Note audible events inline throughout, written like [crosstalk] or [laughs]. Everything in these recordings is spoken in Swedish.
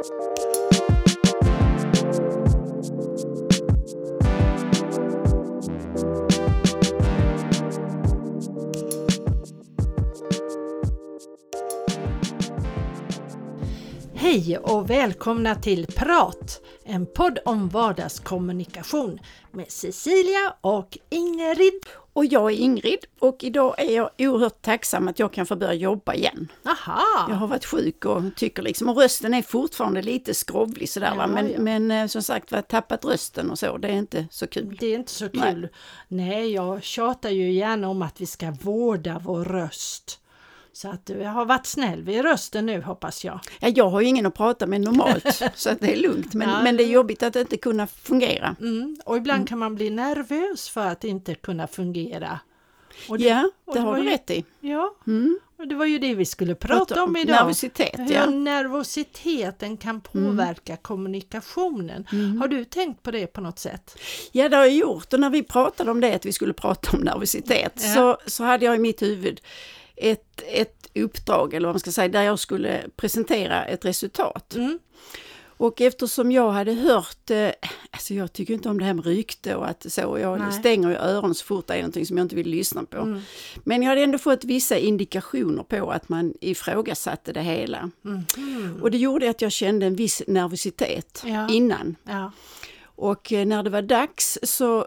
Thank you. Hej och välkomna till Prat, en podd om vardagskommunikation med Cecilia och Ingrid. Och jag är Ingrid och idag är jag oerhört tacksam att jag kan få börja jobba igen. Aha! Jag har varit sjuk och tycker liksom, och rösten är fortfarande lite skrovlig sådär Ja, men, ja. men eh, som sagt var, tappat rösten och så, det är inte så kul. Det är inte så Nej. kul. Nej. jag tjatar ju gärna om att vi ska vårda vår röst. Så att du har varit snäll vid rösten nu hoppas jag. Ja, jag har ju ingen att prata med normalt, [laughs] så att det är lugnt, men, Ja. men det är jobbigt att inte kunna fungera. Mm. Och ibland kan man bli nervös för att inte kunna fungera. Det, Ja, det det har var du ju- rätt i. ja, Mm. och det var ju det vi skulle prata om idag. Nervositet, ja. nervositeten kan påverka kommunikationen. Har du tänkt på det på något sätt? Ja, det har jag gjort och när vi pratade om det, att vi skulle prata om nervositet, Ja. så, så hade jag i mitt huvud ett, ett uppdrag, eller vad man ska säga, där jag skulle presentera ett resultat. Mm. Och eftersom jag hade hört, eh, alltså jag tycker inte om det här med rykte och att så, jag Nej. stänger ju öronen så fort det är någonting som jag inte vill lyssna på. Mm. Men jag hade ändå fått vissa indikationer på att man ifrågasatte det hela. Mhm. Och det gjorde att jag kände en viss nervositet Ja. innan. Ja. Och eh, när det var dags så eh,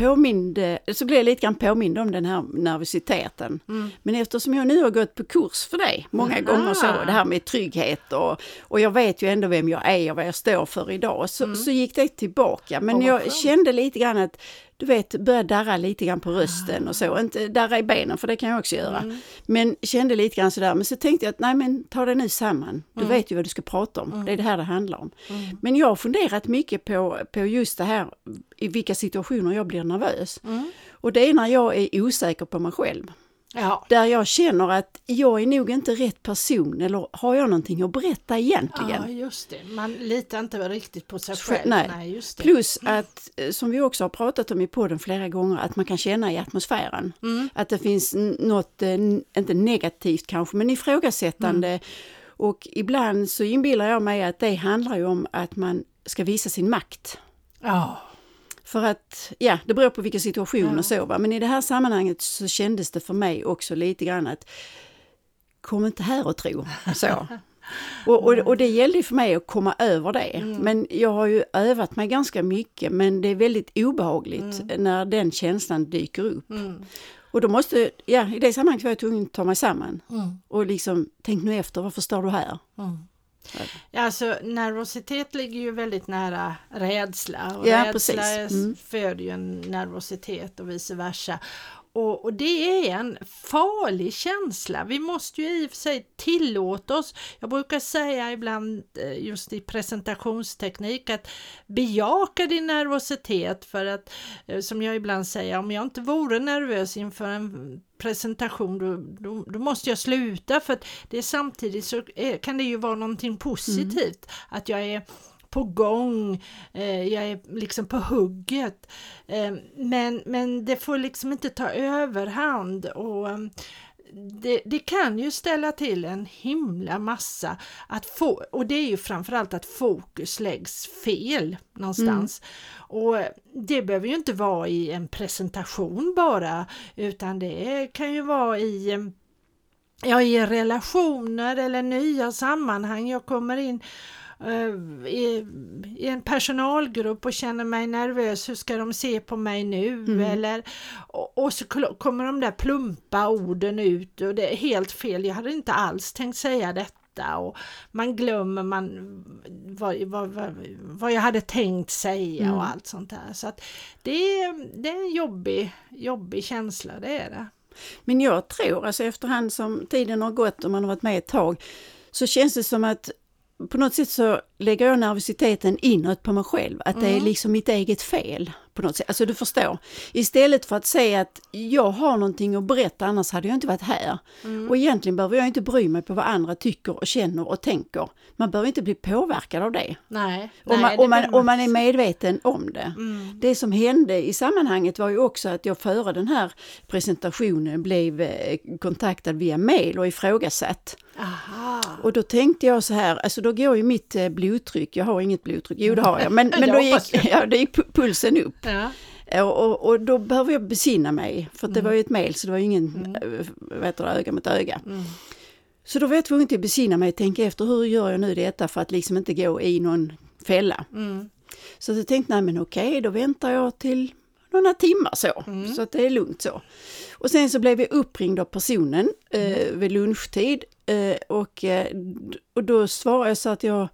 påminde, så blev jag lite grann påmind om den här nervositeten. Mm. Men eftersom jag nu har gått på kurs för det många Aha. gånger så, det här med trygghet och, och jag vet ju ändå vem jag är och vad jag står för idag, så, så gick det tillbaka. Men Mm. vad jag skönt. kände lite grann att, du vet, började darra lite grann på rösten och så. Inte darra i benen, för det kan jag också göra. Mm. Men kände lite grann sådär, men så tänkte jag att nej men ta det nu samman. Du Mm. vet ju vad du ska prata om, det är det här det handlar om. Men jag har funderat mycket på, på just det här, i vilka situationer jag blir nervös. Mm. Och det är när jag är osäker på mig själv. Ja. Där jag känner att jag är nog inte rätt person, eller har jag någonting att berätta egentligen? ja, just det. Man litar inte riktigt på sig Själv- nej. det. Plus att, eh, som vi också har pratat om i podden flera gånger, att man kan känna i atmosfären. Mm. Att det finns något, eh, inte negativt kanske, men ifrågasättande. Mm. Och ibland så inbillar jag mig att det handlar ju om att man ska visa sin makt. Ja. För att, ja, det beror på vilken situation Ja. och så va. Men i det här sammanhanget så kändes det för mig också lite grann att kom inte här och tro så. [laughs] Och, och, och det gällde för mig att komma över det. Mm. Men jag har ju övat mig ganska mycket men det är väldigt obehagligt när den känslan dyker upp. Mm. Och då måste, ja i det sammanhanget var jag tvungen att ta mig samman. Mm. Och liksom, tänk nu efter, varför står du här? Ja, Alltså nervositet ligger ju väldigt nära rädsla och Ja, rädsla precis. Mm. föder ju en nervositet och vice versa. Och, och det är en farlig känsla. Vi måste ju i och för sig tillåta oss, jag brukar säga ibland eh, just i presentationsteknik att bejaka din nervositet för att eh, som jag ibland säger, om jag inte vore nervös inför en presentation då, då, då måste jag sluta. För att det är samtidigt så är, kan det ju vara någonting positivt. Att jag är på gång, eh, jag är liksom på hugget. Eh, men, men det får liksom inte ta överhand och eh, det, det kan ju ställa till en himla massa att få, och det är ju framförallt att fokus läggs fel någonstans. Och det behöver ju inte vara i en presentation bara, utan det kan ju vara i Ja, i relationer eller nya sammanhang. Jag kommer in i, i en personalgrupp och känner mig nervös. Hur ska de se på mig nu? Eller, och, och så kommer de där plumpa orden ut och det är helt fel. Jag hade inte alls tänkt säga detta. Och man glömmer man vad, vad, vad, vad jag hade tänkt säga och allt sånt där. Så att det, är- det är en jobbig, jobbig känsla, det är det. Men jag tror, alltså efterhand som tiden har gått och man har varit med ett tag, så känns det som att på något sätt så lägger jag nervositeten inåt på mig själv, att det är liksom mitt eget fel på något sätt. Alltså du förstår. Istället för att säga att jag har någonting att berätta, annars hade jag inte varit här. Och egentligen behöver jag inte bry mig på vad andra tycker och känner och tänker. Man behöver inte bli påverkad av det. Nej, Om man, om, man, om man är medveten om det. Mm. Det som hände i sammanhanget var ju också att jag före den här presentationen blev eh, kontaktad via mail och ifrågasatt. Aha. Och då tänkte jag så här, alltså då går ju mitt eh, blodtryck, jag har inget blodtryck, jo det har jag, men, [laughs] men då, gick, [laughs] ja, då gick pu- pulsen upp. Ja. Och, och, och då behöver jag besinna mig, för det Mm. var ju ett mail så det var ju ingen, mm. vad heter det, öga mot öga. Mm. Så då var jag tvungen att besinna mig och tänka efter hur gör jag nu detta för att liksom inte gå i någon fälla. Mm. Så jag tänkte, nej men okej, då väntar jag till några timmar så, Mm. så att det är lugnt så. Och sen så blev jag uppringd av personen eh, vid lunchtid eh, och, eh, och då svarade jag så att jag,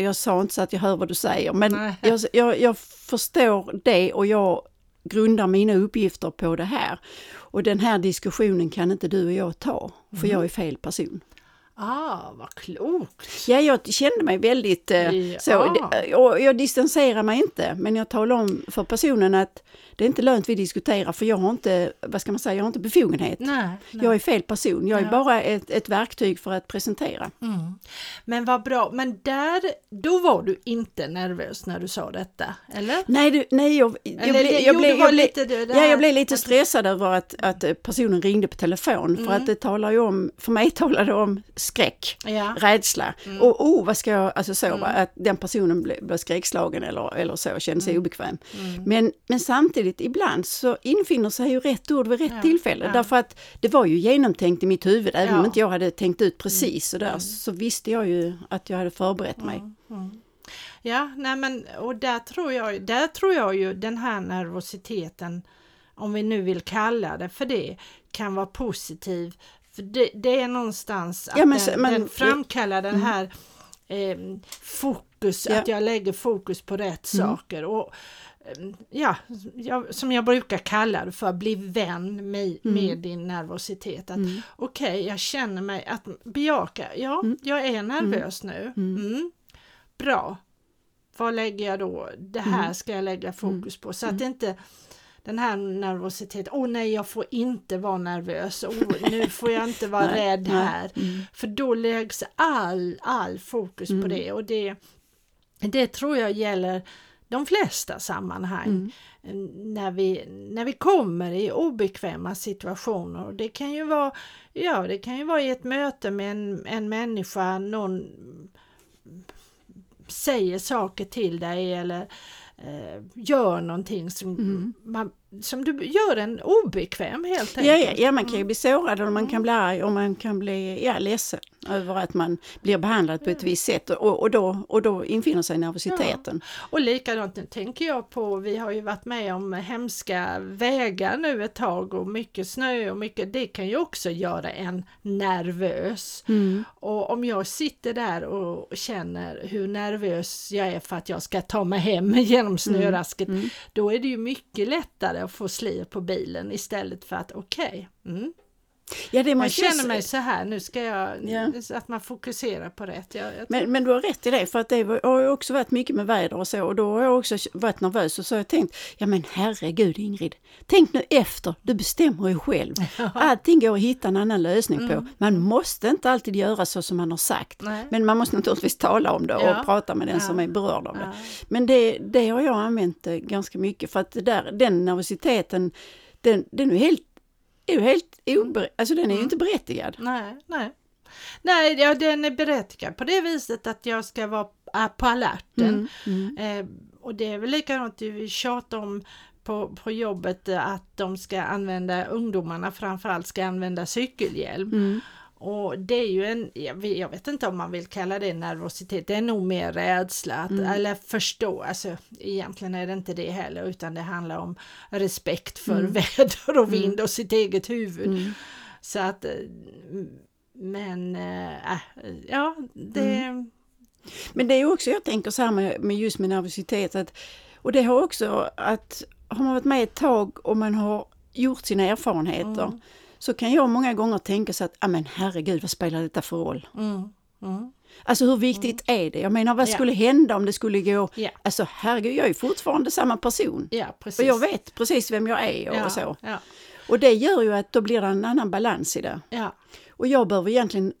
jag sa inte så att jag hör vad du säger, men jag, jag, jag förstår det och jag grundar mina uppgifter på det här. Och den här diskussionen kan inte du och jag ta, för jag är fel person. Ah, vad klokt! Ja, jag kände mig väldigt eh, Ja. så. Det- Och jag distanserar mig inte, men jag talar om för personen att det är inte lönt vi diskuterar för jag har inte, vad ska man säga, jag har inte befogenhet. Nej, nej. Jag är fel person, jag är Ja. bara ett, ett verktyg för att presentera. Mm. Men vad bra, men där, då var du inte nervös när du sa detta, eller? Nej, du, nej jag, jag, Eller blev- det- jag, jo, var jag, lite det ja, jag blev lite stressad över att, att eh, personen ringde på telefon för Mm. att det talar ju om, för mig talar det om skräck. Ja. rädsla. Mm. Och oh, vad ska jag, alltså så, va, att den personen blev, blev skräckslagen eller, eller så, kände sig Mm. obekväm. Men, men samtidigt, ibland så infinner sig ju rätt ord vid rätt Ja, tillfälle. Därför att det var ju genomtänkt i mitt huvud, även. Mm. om inte jag hade tänkt ut precis sådär, så visste jag ju att jag hade förberett mig. Ja, nej men och där tror jag, där tror jag ju den här nervositeten, om vi nu vill kalla det för det, kan vara positiv. För det, det är någonstans att Ja, men den, men- den framkallar den här eh, fokus, Ja. att jag lägger fokus på rätt saker. Och eh, ja, som jag brukar kalla det för, bli vän med, med din nervositet. Att Okej, jag känner mig att bejaka, ja, jag är nervös nu. Mm. Bra. Vad lägger jag då? Det här ska jag lägga fokus på så att inte den här nervositeten, åh nej jag får inte vara nervös, oh, nu får jag inte vara [laughs] Nej, rädd nej, här. För då läggs all, all fokus på det. Och det, det tror jag gäller de flesta sammanhang. När, vi, när vi kommer i obekväma situationer. Det kan ju vara, ja, det kan ju vara i ett möte med en, en människa, någon säger saker till dig eller eh, gör någonting som, man, som du gör en obekväm helt Ja, enkelt. ja, ja, man kan ju bli sårad och man kan bli arg och man kan bli ja, ledsen över att man blir behandlad på ett visst sätt och, och, då, och då infinner sig nervositeten. Och likadant tänker jag på, vi har ju varit med om hemska vägar nu ett tag och mycket snö och mycket, det kan ju också göra en nervös. Mm. Och om jag sitter där och känner hur nervös jag är för att jag ska ta mig hem [laughs] genom snörasket, Mm. då är det ju mycket lättare att få slir på bilen istället för att okej, mm, Ja, det jag måste känner mig så här, nu ska jag, Ja. att man fokuserar på rätt. Jag, jag Men, men du har rätt i det, för att det har ju också varit mycket med väder och så och då har jag också varit nervös och så har jag tänkt, ja men herregud Ingrid, tänk nu efter, du bestämmer ju själv. [laughs] Allting går att hitta en annan lösning på. Man måste inte alltid göra så som man har sagt, Nej. men man måste naturligtvis tala om det och Ja. prata med den Ja. som är berörd av det. Men det, det har jag använt eh, ganska mycket för att där, den nervositeten, den, den är helt, är ju helt ober, alltså den är Mm. ju inte berättigad. Nej, nej. Nej, ja, den är berättigad på det viset att jag ska vara äh, på alerten. Mm, Eh, och det är väl likadant, vi tjatar om på, på jobbet eh, att de ska använda, ungdomarna framförallt ska använda cykelhjälm. Mm. Och det är ju en, jag vet, inte om man vill kalla det nervositet, det är nog mer rädsla, att, Mm. eller förstå, alltså egentligen är det inte det heller utan det handlar om respekt för väder och vind och sitt eget huvud. Mm. Så att, eh, men äh, äh, ja, det... Men det är också, jag tänker så här med, med just med nervositet, att, och det har också att har man varit med ett tag och man har gjort sina erfarenheter, Mm. Så kan jag många gånger tänka så att, ja men herregud, vad spelar detta för roll? Mm, mm, Alltså hur viktigt är det? Jag menar, vad skulle hända om det skulle gå, ja, alltså herregud, jag är fortfarande samma person. ja, precis. Och jag vet precis vem jag är och ja, så. Ja, Och det gör ju att då blir det en annan balans i det. ja, Och jag behöver egentligen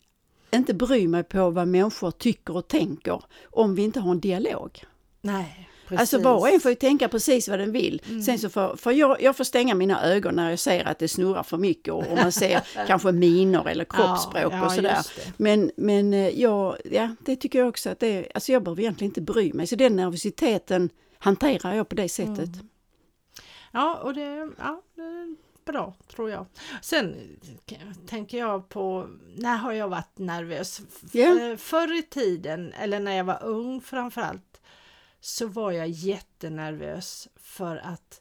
inte bry mig på vad människor tycker och tänker om vi inte har en dialog. nej, precis. Alltså var och en får ju tänka precis vad den vill. Sen så får, för jag, jag får stänga mina ögon när jag ser att det snurrar för mycket och, och man ser [laughs] kanske miner eller kroppsspråk Ja, ja, och sådär. Men, men eh, jag, ja, det tycker jag också att det är, alltså jag behöver egentligen inte bry mig. Så den nervositeten hanterar jag på det sättet. Ja, och det, ja, det bra tror jag. Sen tänker jag på, när har jag varit nervös? Ja. Förr i tiden, eller när jag var ung framförallt, så var jag jättenervös för att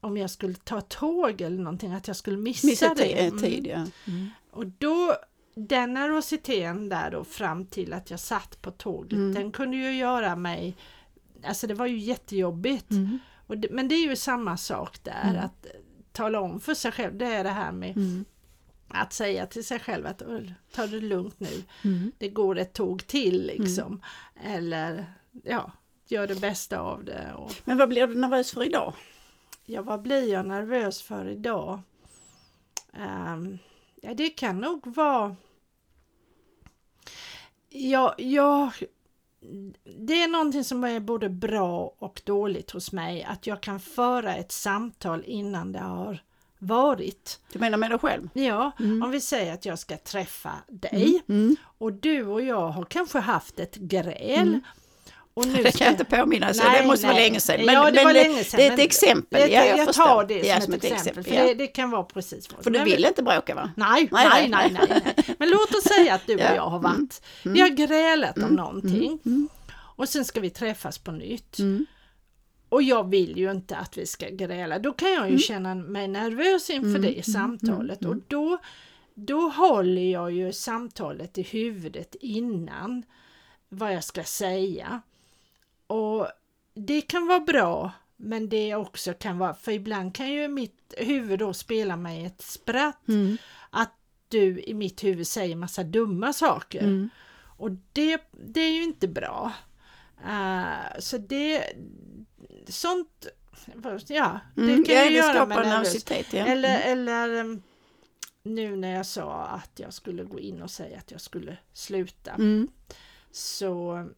om jag skulle ta tåg eller någonting, att jag skulle missa, Missa det. ti- Mm. tid, ja. Mm. Och då, den nervositeten där då fram till att jag satt på tåget, Mm. den kunde ju göra mig, alltså det var ju jättejobbigt. Mm. Och det, men det är ju samma sak där, Mm. att tala om för sig själv, det är det här med Mm. att säga till sig själv att "Ull, ta det lugnt nu, Mm. det går ett tåg till liksom. Eller ja, gör det bästa av det. Och, Men vad blir du nervös för idag? ja, vad blir jag nervös för idag? Ehm, ja, det kan nog vara... Ja, ja, det är någonting som är både bra och dåligt hos mig, att jag kan föra ett samtal innan det har varit. Du menar med dig själv? Ja, Mm. om vi säger att jag ska träffa dig Mm. och du och jag har kanske haft ett gräl. Mm. Och nu Det kan jag inte påminna sig, Nej, det måste vara nej. länge sedan. Men, ja, det men var länge sedan. det är ett exempel. Jag, jag förstår. tar det som, Ja, ett exempel, för ja. det, det kan vara precis vad För du vill inte bråka va? Nej, Nej, nej, nej, nej. Men låt oss säga att du och Ja, jag har mm, varit, vi har grälat om någonting Mm. och sen ska vi träffas på nytt. Mm. Och jag vill ju inte att vi ska gräla, då kan jag ju Mm. känna mig nervös inför Mm, det mm, samtalet mm, och då, då håller jag ju samtalet i huvudet innan vad jag ska säga. Och det kan vara bra men det också kan vara, för ibland kan ju mitt huvud då spela mig ett spratt Mm. att du i mitt huvud säger massa dumma saker. Mm. Och det, det är ju inte bra. Eh, så det, sånt, ja, det Mm. kan ja, ju det göra mig nervös. nervositet. Ja. Eller, Mm. eller um, nu när jag sa att jag skulle gå in och säga att jag skulle sluta Mm. så,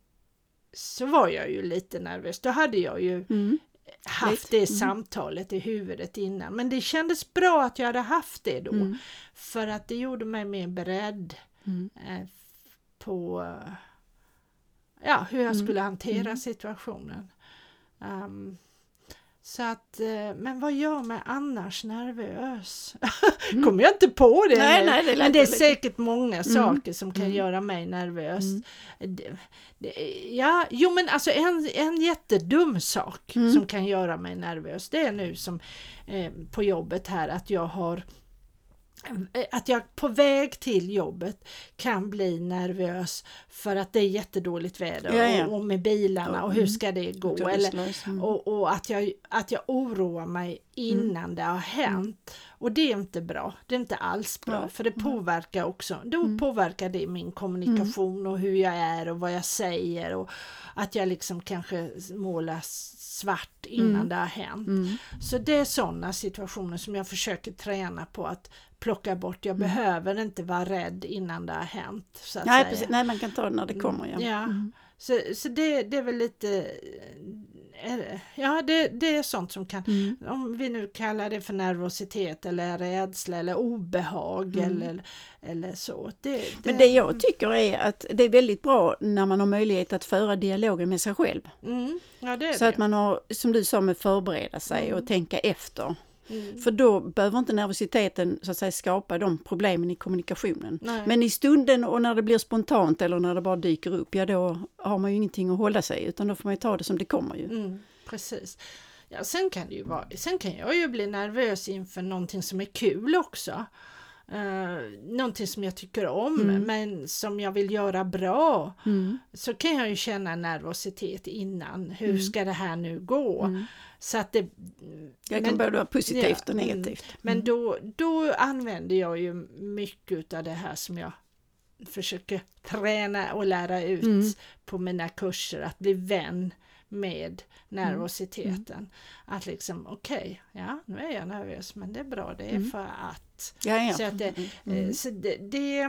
så var jag ju lite nervös. Då hade jag ju Mm. haft det mm. samtalet i huvudet innan. Men det kändes bra att jag hade haft det då. Mm. För att det gjorde mig mer beredd Mm. eh, på ja, hur jag skulle hantera situationen. Ehm, så att, eh, men vad gör mig annars nervös? Mm. [laughs] Kommer jag inte på det Nej, nej, det men det är säkert många saker som kan Mm. göra mig nervös. Mm. Det, det, ja, jo men alltså en, en jättedum sak Mm. som kan göra mig nervös det är nu som eh, på jobbet här att jag har att jag på väg till jobbet kan bli nervös för att det är jättedåligt väder Ja, ja. Och, och med bilarna och hur Mm. ska det gå? Det Eller. Mm. och, och att, jag, att jag oroar mig innan det har hänt. Och det är inte bra. Det är inte alls bra Nej. för det påverkar också. Då Mm. påverkar det min kommunikation och hur jag är och vad jag säger och att jag liksom kanske målar svart innan Mm. det har hänt. Mm. Så det är sådana situationer som jag försöker träna på att plocka bort. Jag Mm. behöver inte vara rädd innan det har hänt. Så att Nej, säga. precis. Nej, man kan ta det när det kommer. Ja. Ja. Mm. Så, så det, det är väl lite Ja, det, det är sånt som kan, Mm. om vi nu kallar det för nervositet eller rädsla eller obehag Mm. eller, eller så. Det, det, Men det jag tycker är att det är väldigt bra när man har möjlighet att föra dialogen med sig själv. Mm, ja, Så att man har, som du sa, med förbereda sig Mm. och tänka efter. Mm. För då behöver inte nervositeten så att säga skapa de problemen i kommunikationen. Nej. Men i stunden och när det blir spontant eller när det bara dyker upp, ja då har man ju ingenting att hålla sig utan då får man ju ta det som det kommer ju. Mm, precis. Ja, sen kan det ju vara, sen kan jag ju bli nervös inför någonting som är kul också. Uh, någonting som jag tycker om Mm. men som jag vill göra bra. Mm. Så kan jag ju känna nervositet innan. Hur Mm. ska det här nu gå? Mm. Så att det, Det kan men- både vara positivt ja, och mm. negativt. Men då, då använder jag ju mycket av det här som jag försöker träna och lära ut Mm. på mina kurser, att bli vän med nervositeten. Att liksom, okej, ja nu är jag nervös men det är bra, det är Mm. för att. Ja, ja. Så, att det, Mm. eh, så det, det,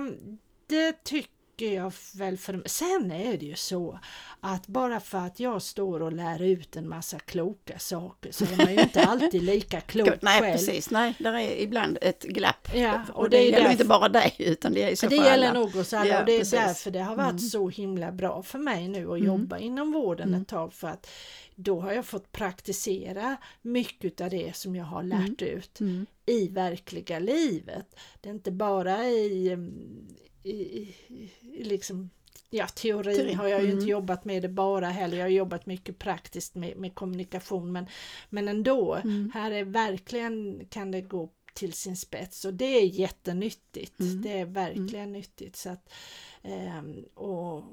det tycker tycker jag väl för Sen är det ju så att bara för att jag står och lär ut en massa kloka saker så är man ju inte alltid lika [laughs] klok Nej själv. precis, nej, där är ibland ett glapp. Ja, och, och det, det gäller därför- inte bara dig utan det är så Det gäller nog oss alla Ja, och det är precis. därför det har varit Mm. så himla bra för mig nu att Mm. jobba inom vården Mm. ett tag för att då har jag fått praktisera mycket av det som jag har lärt ut Mm. i verkliga livet. Det är inte bara i, i, i, i liksom Ja, teorin Teori, har jag ju mm. inte jobbat med det bara heller. Jag har jobbat mycket praktiskt med, med kommunikation men, men ändå, Mm. här är verkligen kan det gå till sin spets och det är jättenyttigt. Mm. Det är verkligen nyttigt. Så att, ehm, och,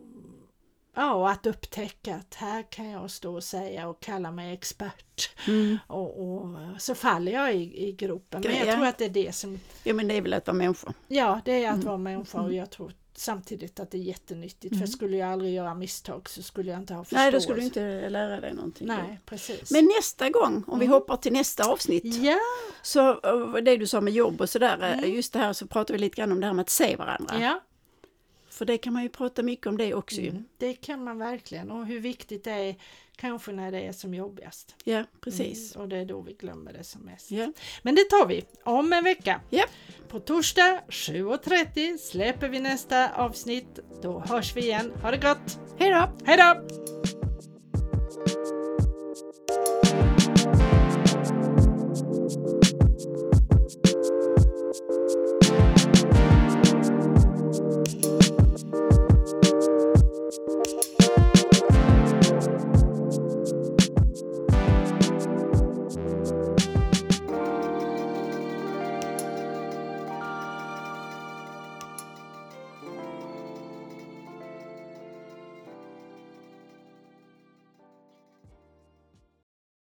ja, och att upptäcka att här kan jag stå och säga och kalla mig expert. Mm. Och, och så faller jag i, i gropen. Men jag Ja. tror att det är det som, Jo men det är väl att vara människa. ja det är att Mm. vara människa och Mm. jag tror samtidigt att det är jättenyttigt. Mm. För skulle jag aldrig göra misstag så skulle jag inte ha förståelse. Nej, då skulle du inte lära dig någonting. Nej, precis. Men nästa gång, om vi Mm. hoppar till nästa avsnitt, ja, så det du sa med jobb och sådär, Mm. just det här så pratar vi lite grann om det här med att se varandra. ja. För det kan man ju prata mycket om det också. Mm, det kan man verkligen och hur viktigt det är kanske när det är som jobbigast. Ja, precis. Mm, och det är då vi glömmer det som mest. Ja. Men det tar vi om en vecka. Ja. På torsdag 7.30 släpper vi nästa avsnitt. Då hörs vi igen. Ha det gott! Hej då! Hej då!